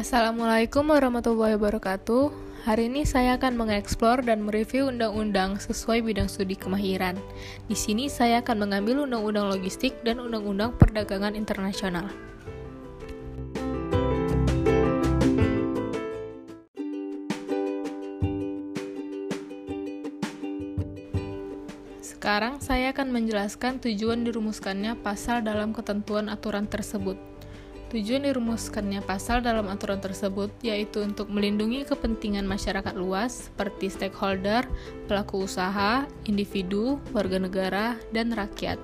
Assalamualaikum warahmatullahi wabarakatuh. Hari ini saya akan mengeksplor dan mereview undang-undang sesuai bidang studi kemahiran. Di sini saya akan mengambil undang-undang logistik dan undang-undang perdagangan internasional. Sekarang saya akan menjelaskan tujuan dirumuskannya pasal dalam ketentuan aturan tersebut. Tujuan dirumuskannya pasal dalam aturan tersebut yaitu untuk melindungi kepentingan masyarakat luas seperti stakeholder, pelaku usaha, individu, warga negara, dan rakyat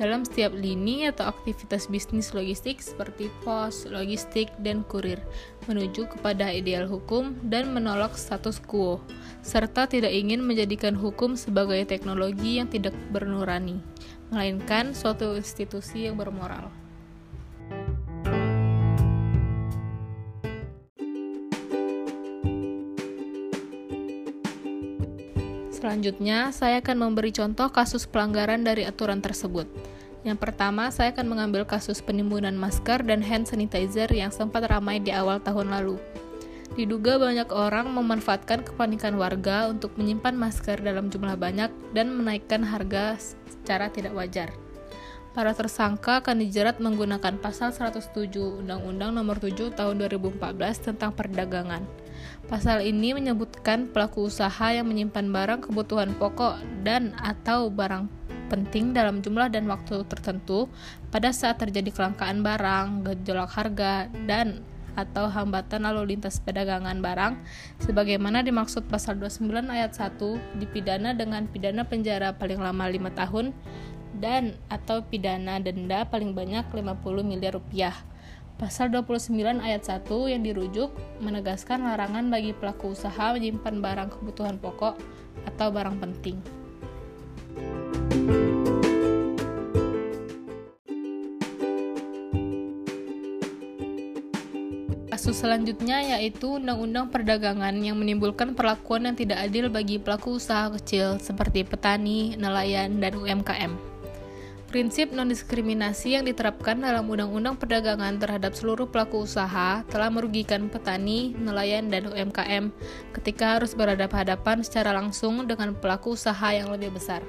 dalam setiap lini atau aktivitas bisnis logistik seperti pos, logistik, dan kurir, menuju kepada ideal hukum dan menolak status quo, serta tidak ingin menjadikan hukum sebagai teknologi yang tidak bernurani, melainkan suatu institusi yang bermoral. Selanjutnya, saya akan memberi contoh kasus pelanggaran dari aturan tersebut. Yang pertama, saya akan mengambil kasus penimbunan masker dan hand sanitizer yang sempat ramai di awal tahun lalu. Diduga banyak orang memanfaatkan kepanikan warga untuk menyimpan masker dalam jumlah banyak dan menaikkan harga secara tidak wajar. Para tersangka akan dijerat menggunakan pasal 107 Undang-Undang Nomor 7 Tahun 2014 tentang perdagangan. Pasal ini menyebutkan pelaku usaha yang menyimpan barang kebutuhan pokok dan atau barang penting dalam jumlah dan waktu tertentu pada saat terjadi kelangkaan barang, gejolak harga, dan atau hambatan lalu lintas perdagangan barang sebagaimana dimaksud pasal 29 ayat 1 dipidana dengan pidana penjara paling lama 5 tahun dan atau pidana denda paling banyak 50 miliar rupiah Pasal 29 ayat 1 yang dirujuk menegaskan larangan bagi pelaku usaha menyimpan barang kebutuhan pokok atau barang penting. Kasus selanjutnya yaitu Undang-Undang Perdagangan yang menimbulkan perlakuan yang tidak adil bagi pelaku usaha kecil seperti petani, nelayan, dan UMKM. Prinsip non-diskriminasi yang diterapkan dalam Undang-Undang Perdagangan terhadap seluruh pelaku usaha telah merugikan petani, nelayan, dan UMKM ketika harus berhadapan-hadapan secara langsung dengan pelaku usaha yang lebih besar.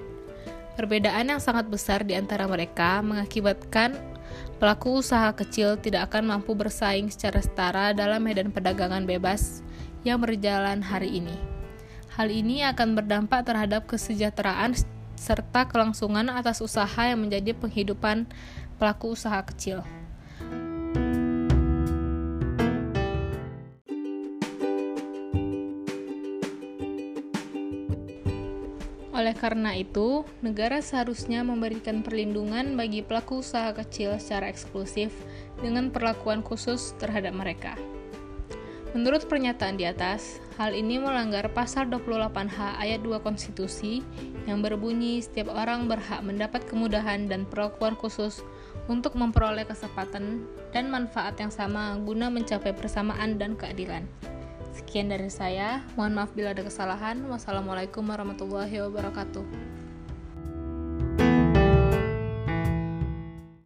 Perbedaan yang sangat besar di antara mereka mengakibatkan pelaku usaha kecil tidak akan mampu bersaing secara setara dalam medan perdagangan bebas yang berjalan hari ini. Hal ini akan berdampak terhadap kesejahteraan serta kelangsungan atas usaha yang menjadi penghidupan pelaku usaha kecil. Oleh karena itu, negara seharusnya memberikan perlindungan bagi pelaku usaha kecil secara eksklusif dengan perlakuan khusus terhadap mereka. Menurut pernyataan di atas, hal ini melanggar pasal 28H ayat 2 konstitusi yang berbunyi setiap orang berhak mendapat kemudahan dan perlakuan khusus untuk memperoleh kesempatan dan manfaat yang sama guna mencapai persamaan dan keadilan. Sekian dari saya, mohon maaf bila ada kesalahan. Wassalamualaikum warahmatullahi wabarakatuh.